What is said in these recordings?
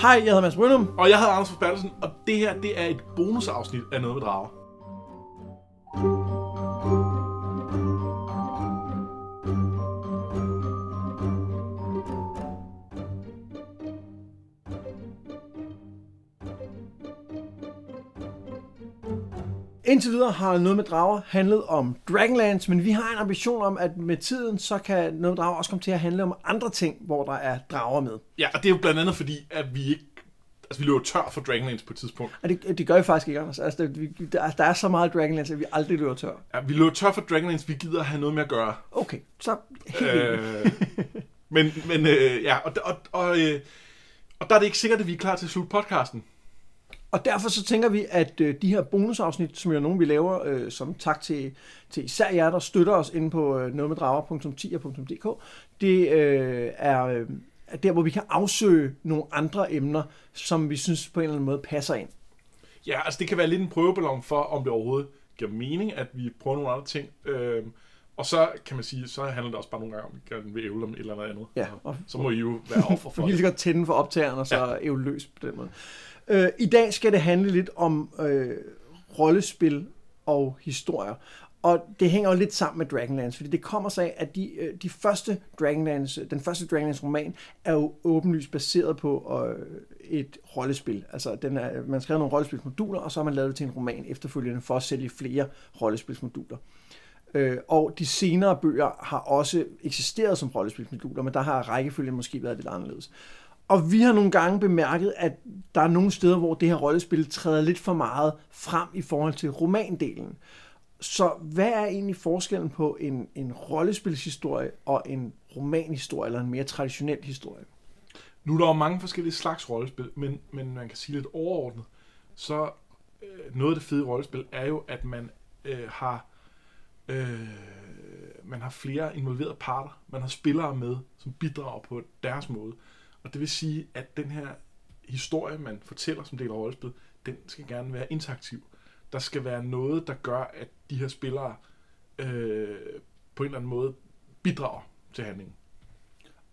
Hej, jeg hedder Mads Brynum. Og jeg hedder Anders Forsbergelsen, og det her det er et bonusafsnit af Noget med Drager. Indtil videre har noget med drager handlet om Dragonlance, men vi har en ambition om, at med tiden, så kan noget med drager også komme til at handle om andre ting, hvor der er drager med. Ja, og det er jo blandt andet fordi, at vi ikke... Altså, vi løber tør for Dragonlance på et tidspunkt. Og det, det gør vi faktisk ikke, Anders. Altså, det, vi, der, der er så meget Dragonlance, at vi aldrig løber tør. Ja, vi løber tør for Dragonlance, vi gider have noget med at gøre. Okay, så helt. Øh, men, men øh, ja, og, og, og, øh, og der er det ikke sikkert, at vi er klar til at slutte podcasten. Og derfor så tænker vi, at øh, de her bonusafsnit, som jo nogle, vi laver, øh, som tak til, til især jer, der støtter os inde på øh, nogetmeddrager.10.dk, det øh, er, øh, er der, hvor vi kan afsøge nogle andre emner, som vi synes på en eller anden måde passer ind. Ja, altså det kan være lidt en prøveballon for, om det overhovedet giver mening, at vi prøver nogle andre ting. Øh, og så kan man sige, så handler det også bare nogle gange om, at vi gerne vil ævle om et eller andet andet. Ja, og så må I jo være offer For for vi kan lige det. så godt tænde for optageren, og så ja. æve løs på den måde. Øh, I dag skal det handle lidt om øh, rollespil og historier. Og det hænger jo lidt sammen med Dragonlance, fordi det kommer sig af, at de, øh, de første Dragonlance, den første Dragonlance-roman er jo åbenlyst baseret på øh, et rollespil. Altså, den er, man skrev nogle rollespilsmoduler, og så har man lavet det til en roman efterfølgende for at sælge flere rollespilsmoduler. Øh, og de senere bøger har også eksisteret som rollespilsmoduler, men der har rækkefølgen måske været lidt anderledes. Og vi har nogle gange bemærket, at der er nogle steder, hvor det her rollespil træder lidt for meget frem i forhold til romandelen. Så hvad er egentlig forskellen på en, en rollespilshistorie og en romanhistorie, eller en mere traditionel historie? Nu er der jo mange forskellige slags rollespil, men, men man kan sige lidt overordnet, så øh, noget af det fede i rollespil er jo, at man øh, har øh, man har flere involverede parter. Man har spillere med, som bidrager på deres måde. Og det vil sige, at den her historie, man fortæller som del af rollespil, den skal gerne være interaktiv. Der skal være noget, der gør, at de her spillere øh, på en eller anden måde bidrager til handlingen.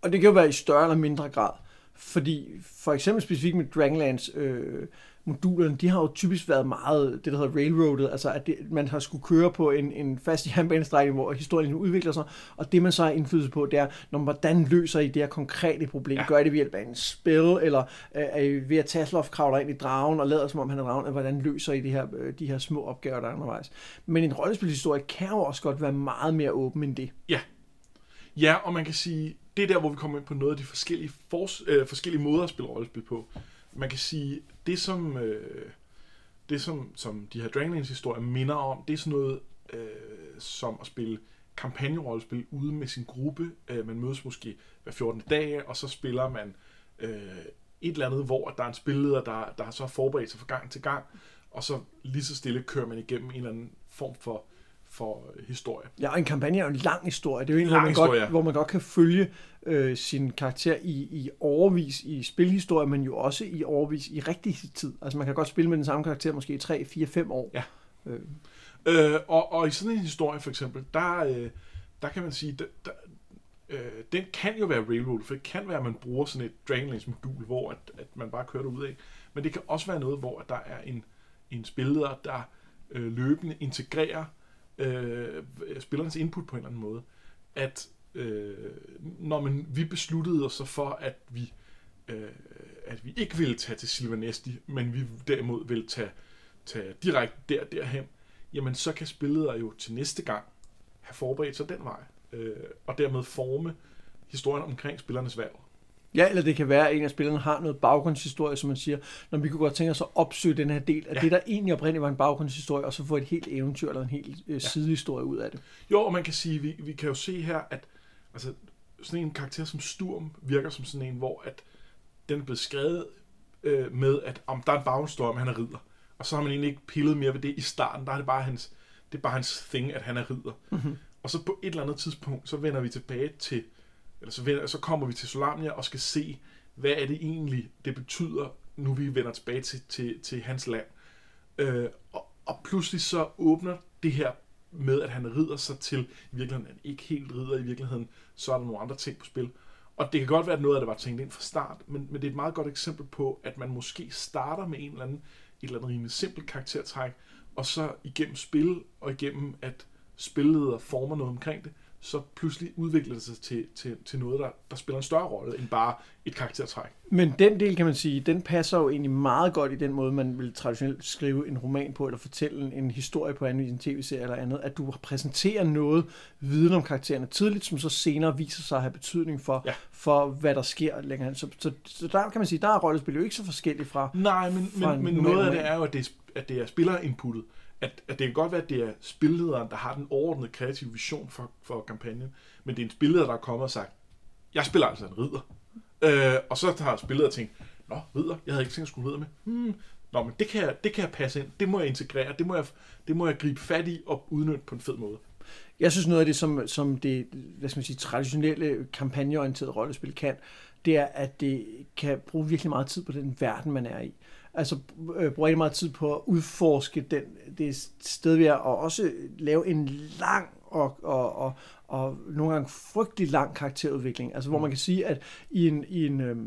Og det kan jo være i større eller mindre grad. Fordi for eksempel specifikt med Dragonlance øh, modulerne, de har jo typisk været meget det, der hedder railroadet, altså at det, man har skulle køre på en, en fast jernbanestrækning, hvor historien udvikler sig, og det man så har indflydelse på, det er, når, hvordan løser I det her konkrete problem? Ja. Gør I det ved hjælp af en spil, eller øh, er I ved at Tasloff kravler ind i dragen og lader som om han er dragen, eller hvordan løser I det her, øh, de her små opgaver, der er undervejs? Men en rollespilshistorie kan jo også godt være meget mere åben end det. Ja. Ja, og man kan sige, det er der, hvor vi kommer ind på noget af de forskellige, fors, øh, forskellige måder at spille rollespil på. Man kan sige, det som, øh, det som, som de her Dragonlands historier minder om, det er sådan noget øh, som at spille kampagnerollespil ude med sin gruppe. Øh, man mødes måske hver 14. dag, og så spiller man øh, et eller andet, hvor der er en spilleder, der, der så har forberedt sig fra gang til gang, og så lige så stille kører man igennem en eller anden form for, for historie. Ja, og en kampagne er jo en lang historie. Det er jo en, hvor Lang man, historie, godt, hvor man godt kan følge øh, sin karakter i, i overvis i spilhistorie, men jo også i overvis i rigtig tid. Altså man kan godt spille med den samme karakter måske i 3, 4, 5 år. Ja. Øh, Øh, og, og i sådan en historie for eksempel, der, øh, der kan man sige, der, der, øh, den kan jo være railroad, for det kan være, at man bruger sådan et Dragonlance modul, hvor at, at man bare kører ud af. Men det kan også være noget, hvor der er en, en spilleder, der øh, løbende integrerer øh, spillernes input på en eller anden måde. At øh, når man, vi besluttede os så for, at vi, øh, at vi ikke ville tage til Silvanesti, men vi derimod ville tage, tage direkte der derhen, jamen så kan spillere jo til næste gang have forberedt sig den vej, øh, og dermed forme historien omkring spillernes valg ja, eller det kan være, at en af spillerne har noget baggrundshistorie, som man siger, når vi kunne godt tænke os at opsøge den her del af ja. Ja. det, der egentlig oprindeligt var en baggrundshistorie, og så få et helt eventyr eller en helt øh, sidehistorie ud af det. Jo, og man kan sige, vi, vi kan jo se her, at altså, sådan en karakter som Sturm virker som sådan en, hvor at den er blevet skrevet øh, med, at om der er en baggrundshistorie om, han er ridder. Og så har man egentlig ikke pillet mere ved det i starten. Der er det bare hans, det er bare hans thing, at han er ridder. Mm-hmm. Og så på et eller andet tidspunkt, så vender vi tilbage til, eller så, vender, så kommer vi til Solamnia og skal se, hvad er det egentlig, det betyder, nu vi vender tilbage til, til, til hans land. Øh, og, og pludselig så åbner det her med, at han rider sig til, i virkeligheden han ikke helt rider i virkeligheden, så er der nogle andre ting på spil. Og det kan godt være, at noget af det var tænkt ind fra start, men, men det er et meget godt eksempel på, at man måske starter med en eller anden, et eller andet rimelig simpelt karaktertræk, og så igennem spil og igennem at spilleder former noget omkring det, så pludselig udvikler det sig til, til, til noget, der, der spiller en større rolle end bare et karaktertræk. Men den del, kan man sige, den passer jo egentlig meget godt i den måde, man vil traditionelt skrive en roman på, eller fortælle en historie på anden en tv-serie eller andet, at du præsenterer noget viden om karaktererne tidligt, som så senere viser sig at have betydning for, ja. for hvad der sker længere. Så, så, så der kan man sige, der er rollespil jo ikke så forskelligt fra Nej, men, fra men, men noget af det er jo, at det, at det er spillerinputtet at, at det kan godt være, at det er spillederen, der har den overordnede kreative vision for, for kampagnen, men det er en spilleder, der er kommet og sagt, jeg spiller altså en ridder. Øh, og så har spilleder tænkt, nå, ridder, jeg havde ikke tænkt at skulle ridder med. Hmm, nå, men det kan, jeg, det kan jeg passe ind, det må jeg integrere, det må jeg, det må jeg gribe fat i og udnytte på en fed måde. Jeg synes noget af det, som, som det hvad skal man sige, traditionelle kampagneorienterede rollespil kan, det er, at det kan bruge virkelig meget tid på den verden, man er i altså øh, bruger rigtig meget tid på at udforske den, det sted, vi er, og også lave en lang og, og, og, og nogle gange frygtelig lang karakterudvikling. Altså hvor man kan sige, at i en, i en, øh,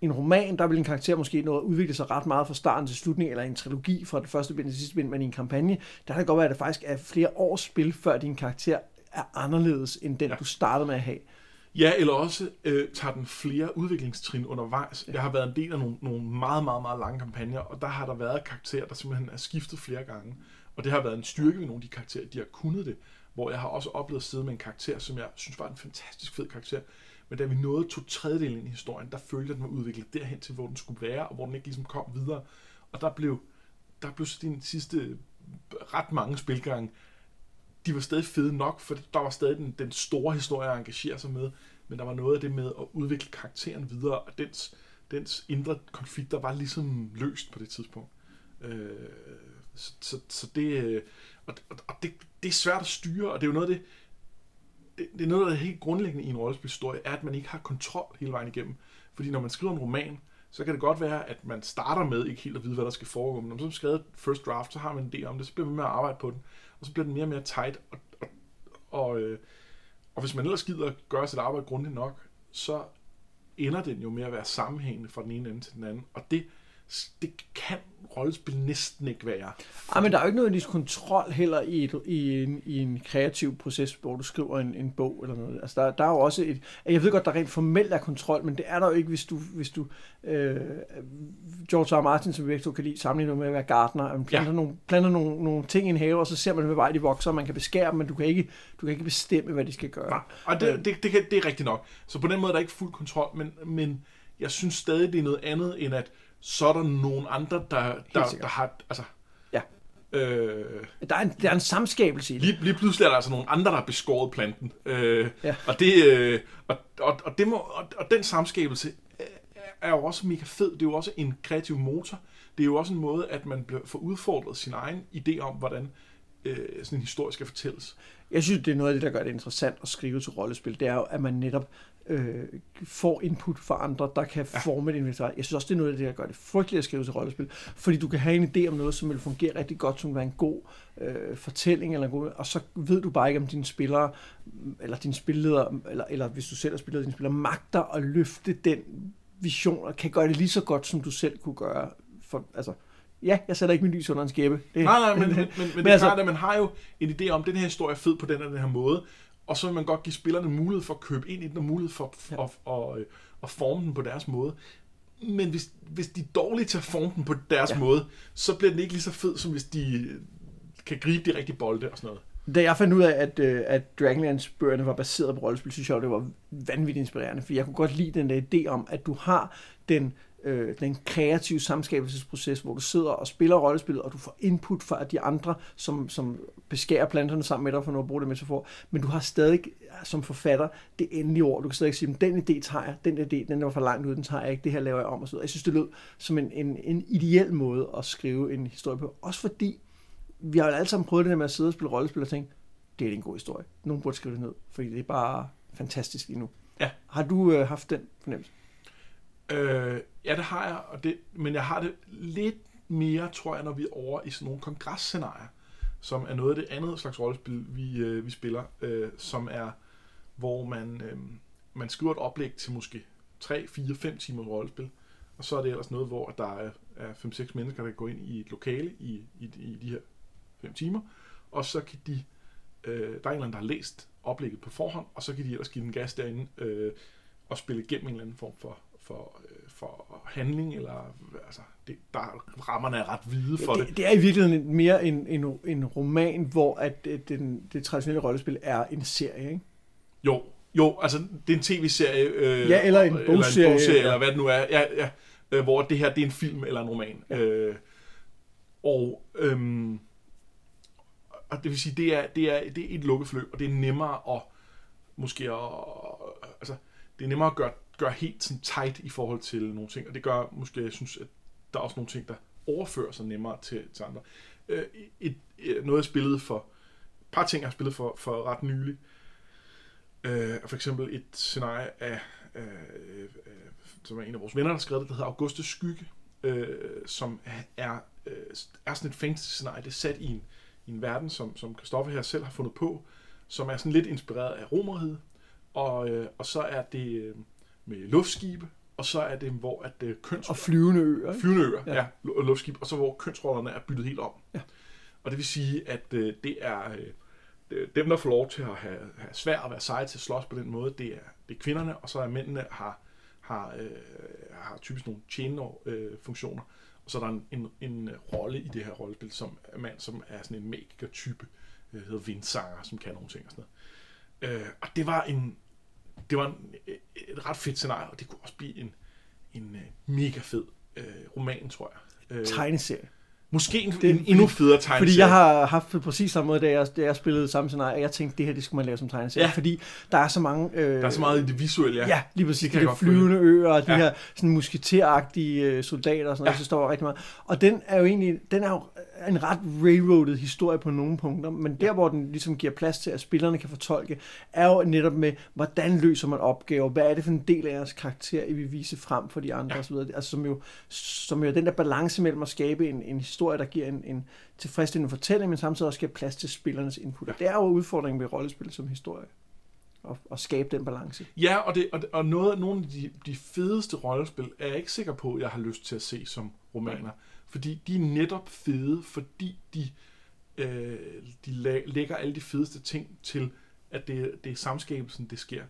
en roman, der vil en karakter måske nå at udvikle sig ret meget fra starten til slutningen, eller en trilogi fra det første bind til sidste bind, men i en kampagne, der kan det godt være, at det faktisk er flere års spil, før din karakter er anderledes end den, ja. du startede med at have. Ja, eller også øh, tager den flere udviklingstrin undervejs. Ja. Jeg har været en del af nogle, nogle meget, meget, meget lange kampagner, og der har der været karakterer, der simpelthen er skiftet flere gange. Og det har været en styrke ved nogle af de karakterer, de har kunnet det. Hvor jeg har også oplevet at sidde med en karakter, som jeg synes var en fantastisk fed karakter. Men da vi nåede to tredjedel ind i historien, der følte jeg, at den var udviklet derhen til, hvor den skulle være, og hvor den ikke ligesom kom videre. Og der blev, der blev så de sidste ret mange spilgange, de var stadig fede nok, for der var stadig den, den store historie at engagere sig med, men der var noget af det med at udvikle karakteren videre, og dens, dens indre konflikter var ligesom løst på det tidspunkt. Øh, så, så, så det, øh, og, og det, det er svært at styre, og det er jo noget af det, det, det er noget af det helt grundlæggende i en rollespilhistorie, er, at man ikke har kontrol hele vejen igennem. Fordi når man skriver en roman, så kan det godt være, at man starter med ikke helt at vide, hvad der skal foregå, men når man så har skrevet first draft, så har man en idé om det, så bliver man med at arbejde på den og så bliver den mere og mere tight, og, og, og, øh, og hvis man ellers gider gøre sit arbejde grundigt nok, så ender den jo med at være sammenhængende fra den ene ende til den anden, og det, det kan rollespil næsten ikke være. Ej, men der er jo ikke noget kontrol heller i, et, i, en, i en kreativ proces, hvor du skriver en, en bog eller noget. Altså, der, der er jo også et... Jeg ved godt, der rent formelt er kontrol, men det er der jo ikke, hvis du... Hvis du øh, George R. Martin, som vi ikke kan lide, sammenligner med at være gartner. Man planter, ja. nogle, planter nogle, nogle ting i en have, og så ser man, hvad vej de vokser, og man kan beskære dem, men du kan ikke, du kan ikke bestemme, hvad de skal gøre. Nej, og det, øh. det, det, det er rigtigt nok. Så på den måde er der ikke fuld kontrol, men, men jeg synes stadig, det er noget andet, end at så er der nogle andre, der, der, der har... Altså, ja. Øh, der, er en, der er en samskabelse i det. Lige, lige pludselig er der altså nogle andre, der har beskåret planten. Øh, ja. Og, det, øh, og, og, og, det må, og, og den samskabelse er jo også mega fed. Det er jo også en kreativ motor. Det er jo også en måde, at man får udfordret sin egen idé om, hvordan øh, sådan en historie skal fortælles. Jeg synes, det er noget af det, der gør det interessant at skrive til rollespil. Det er jo, at man netop øh, får input fra andre, der kan ja. forme et inventarie. Jeg synes også, det er noget af det, der gør det frygteligt at skrive til rollespil, fordi du kan have en idé om noget, som vil fungere rigtig godt, som vil være en god øh, fortælling, eller en god, og så ved du bare ikke, om dine spillere, eller dine spilleder, eller, eller hvis du selv er spiller, dine spillere magter at løfte den vision, og kan gøre det lige så godt, som du selv kunne gøre. For, altså, ja, jeg sætter ikke min lys under en skæbe. Det, nej, nej, men, men, men, men, men det er altså, klart, at man har jo en idé om, at den her historie er fed på den og den her måde, og så vil man godt give spillerne mulighed for at købe ind i den, og mulighed for ja. at, at, at, at forme den på deres måde. Men hvis, hvis de er dårlige til at forme den på deres ja. måde, så bliver den ikke lige så fed, som hvis de kan gribe de rigtige bolde og sådan noget. Da jeg fandt ud af, at, øh, at Dragonlance-bøgerne var baseret på rollespil, synes jeg, det var vanvittigt inspirerende, for jeg kunne godt lide den der idé om, at du har den øh, den kreative samskabelsesproces, hvor du sidder og spiller rollespil, og du får input fra de andre, som, som beskærer planterne sammen med dig, for nu at bruge det metafor, men du har stadig som forfatter det endelige ord. Du kan stadig sige, den idé tager jeg, den idé, den var for langt ud, den tager jeg ikke, det her laver jeg om, og så Jeg synes, det lød som en, en, en ideel måde at skrive en historie på. Også fordi, vi har jo alle sammen prøvet det der med at sidde og spille rollespil og tænke, det er en god historie. Nogen burde skrive det ned, fordi det er bare fantastisk lige nu. Ja. Har du øh, haft den fornemmelse? Øh, ja, det har jeg, og det, men jeg har det lidt mere, tror jeg, når vi er over i sådan nogle kongresscenarier, som er noget af det andet slags rollespil, vi, øh, vi spiller, øh, som er, hvor man, øh, man skriver et oplæg til måske 3, 4, 5 timer rollespil, og så er det ellers noget, hvor der er, er 5-6 mennesker, der går ind i et lokale i, i, i de her 5 timer, og så kan de, øh, der er en eller anden, der har læst oplægget på forhånd, og så kan de ellers give den gas derinde øh, og spille igennem en eller anden form for, for, øh, for handling, eller altså, det, der rammerne er ret hvide for det, det. det er i virkeligheden mere en, en, en roman, hvor at det, den, det traditionelle rollespil er en serie, ikke? Jo, jo, altså det er en tv-serie. Øh, Ja, eller en Eller, bogserie, en bogserie ja. eller hvad det nu er. Ja, ja, øh, hvor det her det er en film eller en roman. Ja. Øh, og, øhm, og det vil sige, det er, det er, det er et lukket forløb, og det er nemmere at måske at, altså, det er nemmere at gøre, gør helt sådan tight i forhold til nogle ting, og det gør måske, jeg synes, at der er også nogle ting, der overfører sig nemmere til, til andre. Øh, et, et, øh, noget jeg spillede for, et par ting jeg har spillet for, for ret nylig, øh, for eksempel et scenarie af, øh, øh, som er en af vores venner, der skrev det, der hedder Augustus Skygge, øh, som er, øh, er sådan et fantasy-scenarie, det er sat i en, i en verden, som, som Christoffer her selv har fundet på, som er sådan lidt inspireret af romerhed, og, øh, og så er det øh, med luftskibe, og så er det, hvor at øh, køns... Og flyvende øer, ikke? Flyvende øer, Ja. ja, ja lu- luftskib, og så hvor kønsrollerne er byttet helt om. Ja. Og det vil sige, at øh, det er øh, dem, der får lov til at have, have svært at være seje til at slås på den måde, det er, det er kvinderne, og så er mændene har, har, øh, har typisk nogle tjenende øh, funktioner, og så er der en, en, en rolle i det her rollespil, som er mand, som er sådan en magiker-type, øh, hedder vindsanger, som kan nogle ting og sådan noget. Øh, og det var en, det var en, et ret fedt scenarie, og det kunne også blive en, en øh, mega fed øh, roman, tror jeg. Øh, Tegneserie. måske en, Det- en endnu federe tegneserie. Fordi jeg har haft det præcis samme måde, da jeg, da jeg spillede samme scenarie, og jeg tænkte, det her, det skulle man lave som tegneserie. Ja. Fordi der er så mange... Øh, Der er så meget i det visuelle, ja. Ja, lige præcis. Det De flyvende øer og de Ja. her sådan musketeragtige øh, soldater og sådan noget, Ja. så står rigtig meget. Og den er jo egentlig, den er jo en ret railroadet historie på nogle punkter, men der, hvor den ligesom giver plads til, at spillerne kan fortolke, er jo netop med, hvordan løser man opgaver, hvad er det for en del af jeres karakter, I vil vise frem for de andre Ja. osv. Altså, som jo, som jo den der balance mellem at skabe en, en historie, der giver en, en tilfredsstillende fortælling, men samtidig også giver plads til spillernes input. Ja. Det er jo udfordringen ved rollespil som historie, at, at skabe den balance. Ja, og, det, og, og noget, nogle af de, de fedeste rollespil er jeg ikke sikker på, at jeg har lyst til at se som romaner. Fordi de er netop fede, fordi de, øh, de la- lægger alle de fedeste ting til, at det, det er samskabelsen, det sker.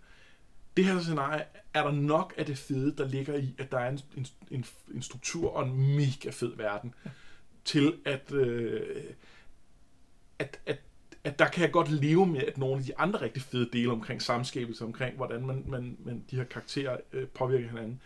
Det her scenarie er der nok af det fede, der ligger i, at der er en, en, en, en struktur og en mega fed verden, ja. til at, øh, at, at at der kan jeg godt leve med, at nogle af de andre rigtig fede dele omkring samskabelse, omkring hvordan man, man, man de her karakterer øh, påvirker hinanden, det,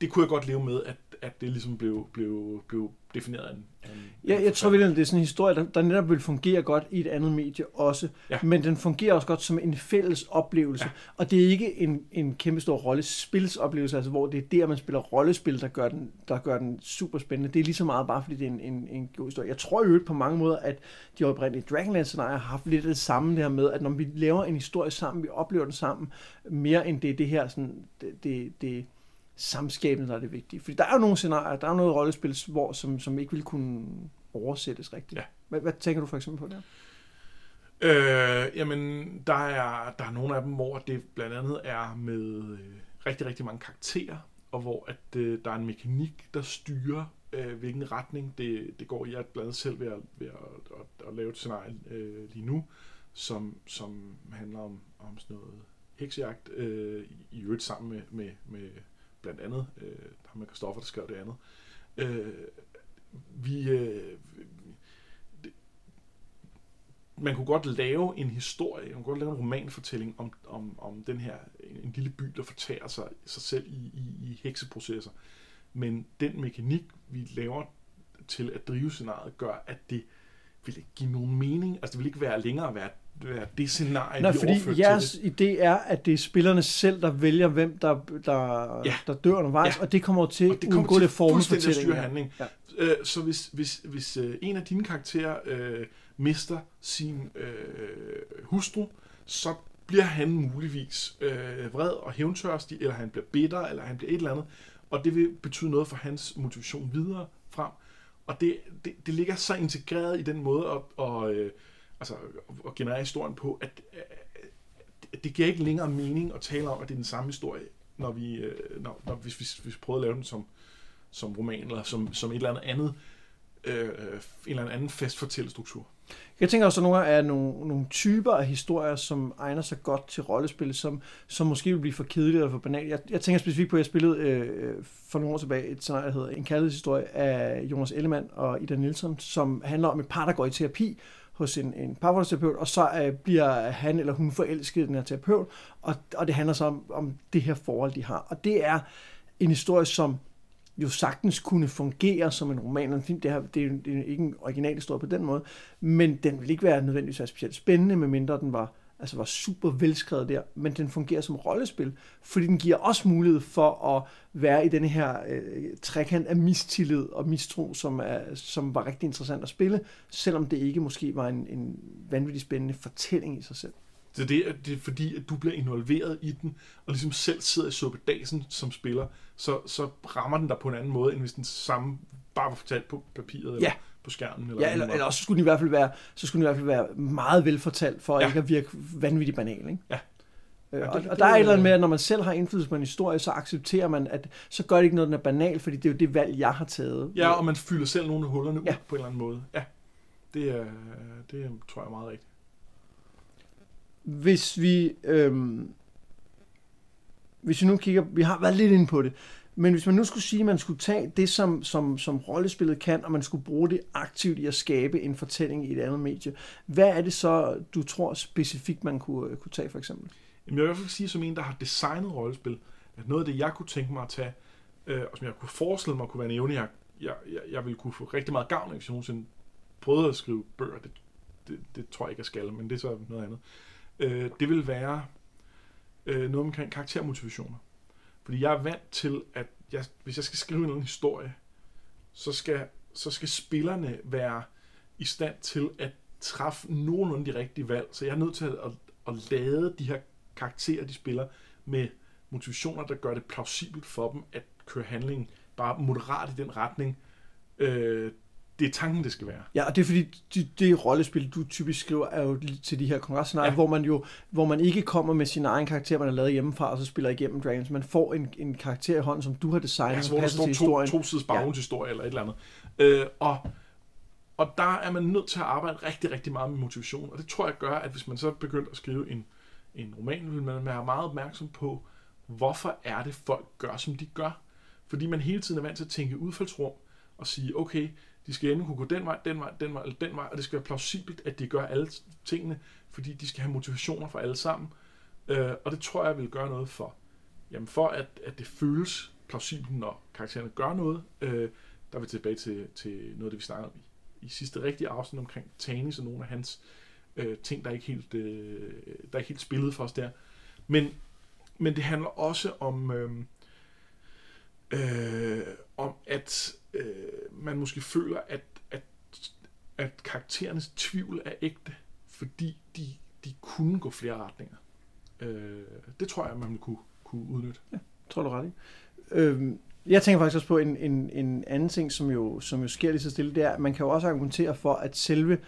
det kunne jeg godt leve med, at, at det ligesom blev, blev, blev defineret af en, en Ja, jeg tror virkelig, det er sådan en historie, der, der netop vil fungere godt i et andet medie også. Ja. Men den fungerer også godt som en fælles oplevelse. Ja. Og det er ikke en, en kæmpe stor rollespilsoplevelse, altså hvor det er der, man spiller rollespil, der gør, den, der gør den super spændende. Det er lige så meget bare, fordi det er en, en, en god historie. Jeg tror jo på mange måder, at de oprindelige Dragonlance-scenarier har haft lidt af det samme der med, at når vi laver en historie sammen, vi oplever den sammen, mere end det det her sådan, det, det, det samskabende, der er det vigtige. Fordi der er jo nogle scenarier, der er noget rollespil, hvor, som, som ikke vil kunne oversættes rigtigt. Ja. Hvad, hvad tænker du for eksempel på der? Øh, jamen, der er, der er nogle af dem, hvor det blandt andet er med øh, rigtig, rigtig mange karakterer, og hvor at, øh, der er en mekanik, der styrer, øh, hvilken retning det, det går i. Jeg er blandt andet selv ved at, ved at, at, at lave et scenarie øh, lige nu, som, som handler om, om sådan noget heksejagt, øh, i øvrigt sammen med, med, med blandt andet, øh, ham med Kristoffer, der skrev det andet. Øh, vi, øh, det, man kunne godt lave en historie, man kunne godt lave en romanfortælling om, om, om den her, en lille by, der fortærer sig, sig selv i, i, i hekseprocesser. Men den mekanik, vi laver til at drive scenariet, gør, at det vil ikke give nogen mening. Altså det vil ikke være længere være, være det scenarie, Nej, vi fordi jeres til idé er, at det er spillerne selv, der vælger, hvem der, der, Ja. der dør undervejs, Ja. og det kommer jo til Og det kommer undgå til det at styre fortællingen. handling. Ja. Øh, så hvis, hvis, hvis øh, en af dine karakterer øh, mister sin øh, hustru, så bliver han muligvis øh, vred og hævntørstig, eller han bliver bitter, eller han bliver et eller andet, og det vil betyde noget for hans motivation videre frem. Og det, det, det ligger så integreret i den måde at, at, øh, altså, at generere historien på, at, at det giver ikke længere mening at tale om, at det er den samme historie, når vi, øh, når, når, hvis, hvis, hvis vi prøver at lave den som, som roman, eller som, som et eller andet andet, øh, øh en eller anden fast fortællestruktur. Jeg tænker også, at nogle er nogle, nogle typer af historier, som egner sig godt til rollespil, som, som måske vil blive for kedelige eller for banale. Jeg, jeg tænker specifikt på, at jeg spillede øh, for nogle år tilbage et scenarie, der hedder En kærlighedshistorie af Jonas Ellemann og Ida Nielsen, som handler om et par, der går i terapi hos en, en parforholdsterapeut, og så øh, bliver han eller hun forelsket i den her terapeut, og, og det handler så om, om det her forhold, de har. Og det er en historie, som jo sagtens kunne fungere som en roman eller en film. Det, her, det, er, det er ikke en original historie på den måde, men den ville ikke være nødvendigvis være specielt spændende, medmindre den var, altså var super velskrevet der, men den fungerer som rollespil, fordi den giver os mulighed for at være i den her øh, trekant af mistillid og mistro, som, er, som var rigtig interessant at spille, selvom det ikke måske var en, en vanvittig spændende fortælling i sig selv. Så det er, det er fordi, at du bliver involveret i den, og ligesom selv sidder i suppedasen som spiller, så, så rammer den dig på en anden måde, end hvis den samme bare var fortalt på papiret eller ja. på skærmen. Eller ja, eller, eller også skulle den i hvert fald være, så skulle den i hvert fald være meget velfortalt, for ja. ikke at virke vanvittigt banal. Ikke? Ja. Øh, ja, det, og, det, og der er et eller andet med, at når man selv har indflydelse på en historie, så accepterer man, at så gør det ikke noget, den er banal, fordi det er jo det valg, jeg har taget. Ja, og man fylder selv nogle af hullerne ja. ud på en eller anden måde. Ja, det, er, det tror jeg er meget rigtigt hvis vi, øhm, hvis vi nu kigger, vi har været lidt inde på det, men hvis man nu skulle sige, at man skulle tage det, som, som, som rollespillet kan, og man skulle bruge det aktivt i at skabe en fortælling i et andet medie, hvad er det så, du tror specifikt, man kunne, øh, kunne tage for eksempel? Jamen, jeg vil i hvert fald sige, som en, der har designet rollespil, at noget af det, jeg kunne tænke mig at tage, øh, og som jeg kunne forestille mig kunne være en evne, jeg, jeg, jeg, jeg ville kunne få rigtig meget gavn af, hvis jeg nogensinde prøvede at skrive bøger. Det, det, det tror jeg ikke, jeg skal, men det er så noget andet øh, øh, det vil være øh, noget omkring karaktermotivationer. Fordi jeg er vant til, at jeg, hvis jeg skal skrive en historie, så skal, så skal spillerne være i stand til at træffe nogenlunde de rigtige valg. Så jeg er nødt til at, at, at lade de her karakterer, de spiller, med motivationer, der gør det plausibelt for dem at køre handlingen bare moderat i den retning, øh, det er tanken, det skal være. Ja, og det er fordi, det, det rollespil, du typisk skriver, er jo til de her kongresscenarier, ja. hvor man jo hvor man ikke kommer med sin egen karakter, man har lavet hjemmefra, og så spiller igennem Dragons. Man får en, en karakter i hånden, som du har designet, ja, som passer til historien. To, to sides baggrundshistorie ja. eller et eller andet. Øh, og, og der er man nødt til at arbejde rigtig, rigtig meget med motivation, og det tror jeg gør, at hvis man så begynder at skrive en, en roman, vil man være meget opmærksom på, hvorfor er det, folk gør, som de gør. Fordi man hele tiden er vant til at tænke udfaldsrum, og sige, okay, de skal enten kunne gå den vej, den vej, den vej eller den vej, og det skal være plausibelt, at de gør alle tingene, fordi de skal have motivationer for alle sammen. Øh, og det tror jeg vil gøre noget for, jamen for at, at det føles plausibelt, når karaktererne gør noget. Øh, der er vi tilbage til, til noget af det, vi snakkede om i, i sidste rigtige afsnit omkring Tanis og nogle af hans øh, ting, der er ikke helt, øh, der er ikke helt spillet for os der. Men, men det handler også om, øh, øh, om at øh, man måske føler, at, at, at karakterernes tvivl er ægte, fordi de, de kunne gå flere retninger. Øh, det tror jeg, man kunne, kunne udnytte. Ja, tror du ret i. Øhm, jeg tænker faktisk også på en, en, en anden ting, som jo, som jo sker lige så stille, det er, at man kan jo også argumentere for, at selve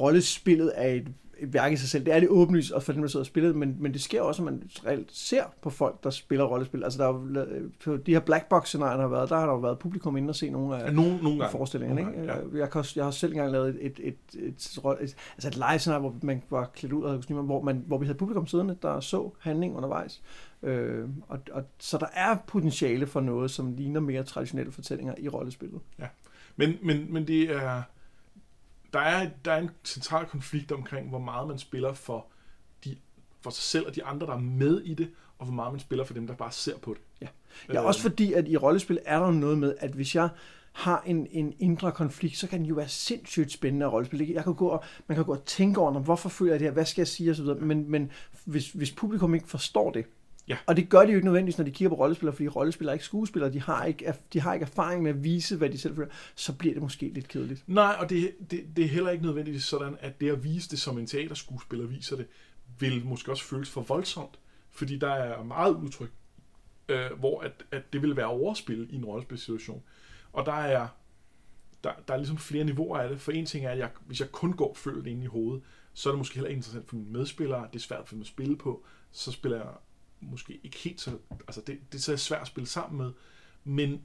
rollespillet er et et værk i sig selv. Det er det åbenlyst og for dem, der sidder og spiller, men, men det sker også, at man reelt ser på folk, der spiller rollespil. Altså der er på de her black box scenarier, der har været, der har der jo været publikum inde og se nogle af nogle, nogle forestillingerne. Nogle ikke? Gange, ja. jeg, kan jeg har selv engang lavet et, et, et, et, et, et, altså et live scenarie, hvor man var klædt ud af kostymer, hvor, man, hvor vi havde publikum siddende, der så handling undervejs. Øh, og, og, så der er potentiale for noget, som ligner mere traditionelle fortællinger i rollespillet. Ja, men, men, men det er der er, der er en central konflikt omkring, hvor meget man spiller for, de, for sig selv og de andre, der er med i det, og hvor meget man spiller for dem, der bare ser på det. Ja, ja øh, også fordi, at i rollespil er der noget med, at hvis jeg har en, en indre konflikt, så kan den jo være sindssygt spændende at rollespil. Jeg kan gå og, man kan gå og tænke over, hvorfor føler jeg det her, hvad skal jeg sige osv., men, men hvis, hvis publikum ikke forstår det, Ja. Og det gør de jo ikke nødvendigvis, når de kigger på rollespillere, fordi rollespillere er ikke skuespillere, de har ikke, de har ikke erfaring med at vise, hvad de selv føler, så bliver det måske lidt kedeligt. Nej, og det, det, det er heller ikke nødvendigvis sådan, at det at vise det som en teaterskuespiller viser det, vil måske også føles for voldsomt, fordi der er meget udtryk, øh, hvor at, at det vil være overspil i en rollespilsituation. Og der er, der, der er ligesom flere niveauer af det. For en ting er, at jeg, hvis jeg kun går følt ind i hovedet, så er det måske heller ikke interessant for mine medspillere, det er svært for dem at spille på, så spiller jeg måske ikke helt så, altså det, det er så svært at spille sammen med, men,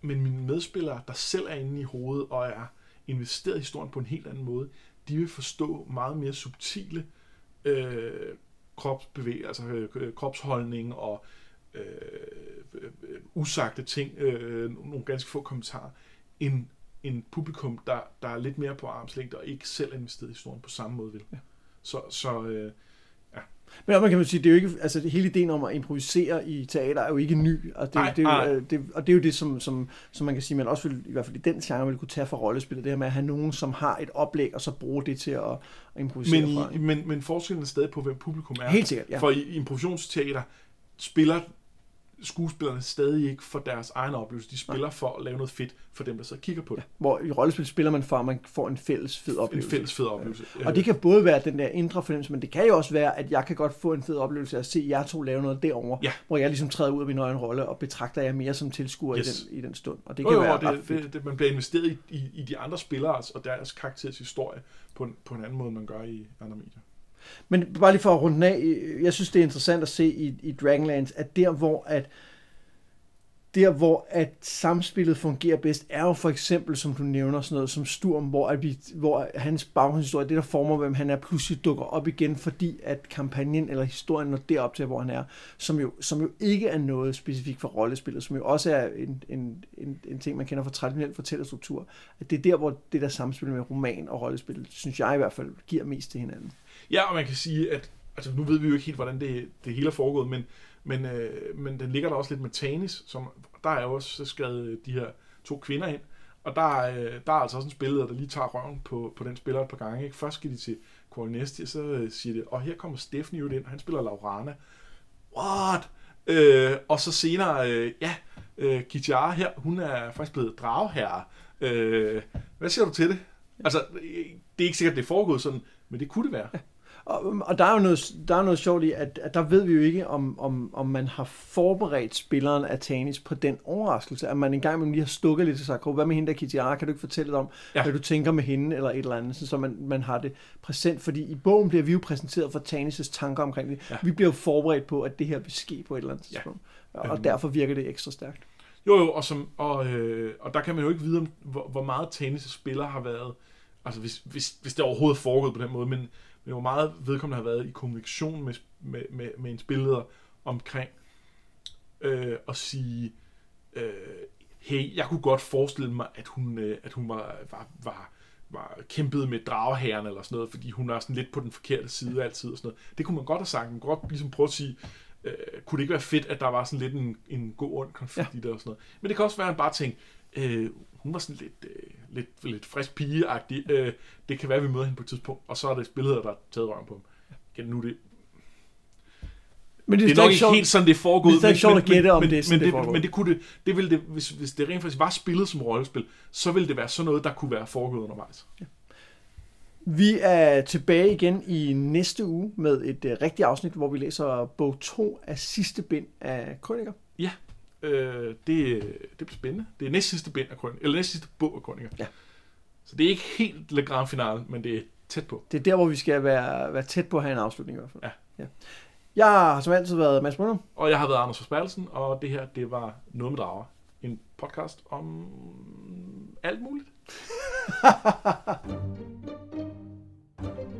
men mine medspillere, der selv er inde i hovedet og er investeret i historien på en helt anden måde, de vil forstå meget mere subtile øh, kropsbevægelser, altså øh, kropsholdning og øh, øh, usagte ting, øh, nogle ganske få kommentarer, end en publikum, der, der er lidt mere på armslængde og ikke selv er investeret i historien på samme måde vil. Ja. Så, så øh, men man kan man sige, det er jo ikke, altså hele ideen om at improvisere i teater er jo ikke ny. Altså, det, nej, det, er jo, det, og det er jo det, som, som, som man kan sige, man også vil, i hvert fald i den genre vil kunne tage for rollespillet, det her med at have nogen, som har et oplæg, og så bruge det til at, at improvisere men, fra. Men, men forskellen er stadig på, hvem publikum er. Helt sikkert, ja. For i improvisationsteater spiller skuespillerne stadig ikke for deres egen oplevelse. De spiller Nej. for at lave noget fedt for dem, der så kigger på det. Ja, hvor i rollespil spiller man for, at man får en fælles fed oplevelse. En fælles fed oplevelse. Ja. Og det kan både være den der indre fornemmelse, men det kan jo også være, at jeg kan godt få en fed oplevelse af at se jer to lave noget derovre, ja. hvor jeg ligesom træder ud af min egen rolle og betragter jer mere som tilskuer yes. i, den, i den stund. Og det kan jo, være det, ret det, det, man bliver investeret i, i, i de andre spillere og deres karakteres historie på en, på en anden måde, man gør i andre medier. Men bare lige for at runde af, øh, jeg synes, det er interessant at se i, i Dragonlands, at der hvor at der, hvor at samspillet fungerer bedst, er jo for eksempel, som du nævner, sådan noget som Sturm, hvor, at vi, hvor hans baghistorie, det der former, hvem han er, pludselig dukker op igen, fordi at kampagnen eller historien når derop til, hvor han er, som jo, som jo ikke er noget specifikt for rollespillet, som jo også er en, en, en, en ting, man kender fra traditionel fortællerstruktur, at det er der, hvor det der samspil med roman og rollespil, synes jeg i hvert fald, giver mest til hinanden. Ja, og man kan sige, at altså, nu ved vi jo ikke helt, hvordan det, det hele er foregået, men men, øh, men den ligger der også lidt med Tanis, som der er jo også skrevet øh, de her to kvinder ind. Og der, øh, der er altså også en spiller, der lige tager røven på, på den spiller et par gange. Ikke? Først skal de til Coronesti, og så øh, siger det, og her kommer Stephanie ud ind, og han spiller Laurana. What? Øh, og så senere, øh, ja, øh, Kitjara her, hun er faktisk blevet dragherre. Øh, hvad siger du til det? Altså, øh, det er ikke sikkert, det er foregået sådan, men det kunne det være. Og, og der er jo noget, der er noget sjovt i, at, at der ved vi jo ikke, om, om, om man har forberedt spilleren af Tanis på den overraskelse, at man engang med lige har stukket lidt til sig, hvad med hende der Kitiara, kan du ikke fortælle om, ja. hvad du tænker med hende, eller et eller andet, så man, man har det præsent, fordi i bogen bliver vi jo præsenteret for Tanis' tanker omkring det. Ja. Vi bliver jo forberedt på, at det her vil ske på et eller andet tidspunkt, ja. og, og derfor virker det ekstra stærkt. Jo, jo, og, som, og, øh, og der kan man jo ikke vide, om, hvor, hvor meget Tanis' spiller har været, altså hvis, hvis, hvis det overhovedet er foregået på den måde, men men hvor meget vedkommende har været i kommunikation med, med, med, med en spilleder omkring øh, at sige, øh, hey, jeg kunne godt forestille mig, at hun, øh, at hun var, var, var, var kæmpet med dragherren eller sådan noget, fordi hun er sådan lidt på den forkerte side altid og sådan noget. Det kunne man godt have sagt. Man kunne godt ligesom prøve at sige, øh, kunne det ikke være fedt, at der var sådan lidt en, en god ond konflikt ja. i det og sådan noget. Men det kan også være, at man bare tænker, øh, hun var sådan lidt, øh, lidt, lidt frisk pigeagtig. Øh, det kan være, at vi møder hende på et tidspunkt, og så er det spillet, der er taget røven på ham. Igen, nu er det men det, det er nok ikke sjovt, helt sådan, det er foregået. Det er ikke sjovt at gætte, om men, det er sådan, men, det, det men det kunne det, det ville det, hvis, hvis det rent faktisk var spillet som rollespil, så ville det være sådan noget, der kunne være foregået undervejs. Ja. Vi er tilbage igen i næste uge med et uh, rigtigt afsnit, hvor vi læser bog 2 af sidste bind af Krøniker. Ja, Øh, det, det bliver spændende. Det er næst sidste bind af Krøniker, eller næst sidste bog af Krøniker. Ja. Så det er ikke helt Le Grand Finale, men det er tæt på. Det er der, hvor vi skal være, være tæt på at have en afslutning i hvert fald. Ja. ja. Jeg har som altid været Mads Brunner. Og jeg har været Anders Forsbergelsen, og det her, det var Noget med Drager. En podcast om alt muligt.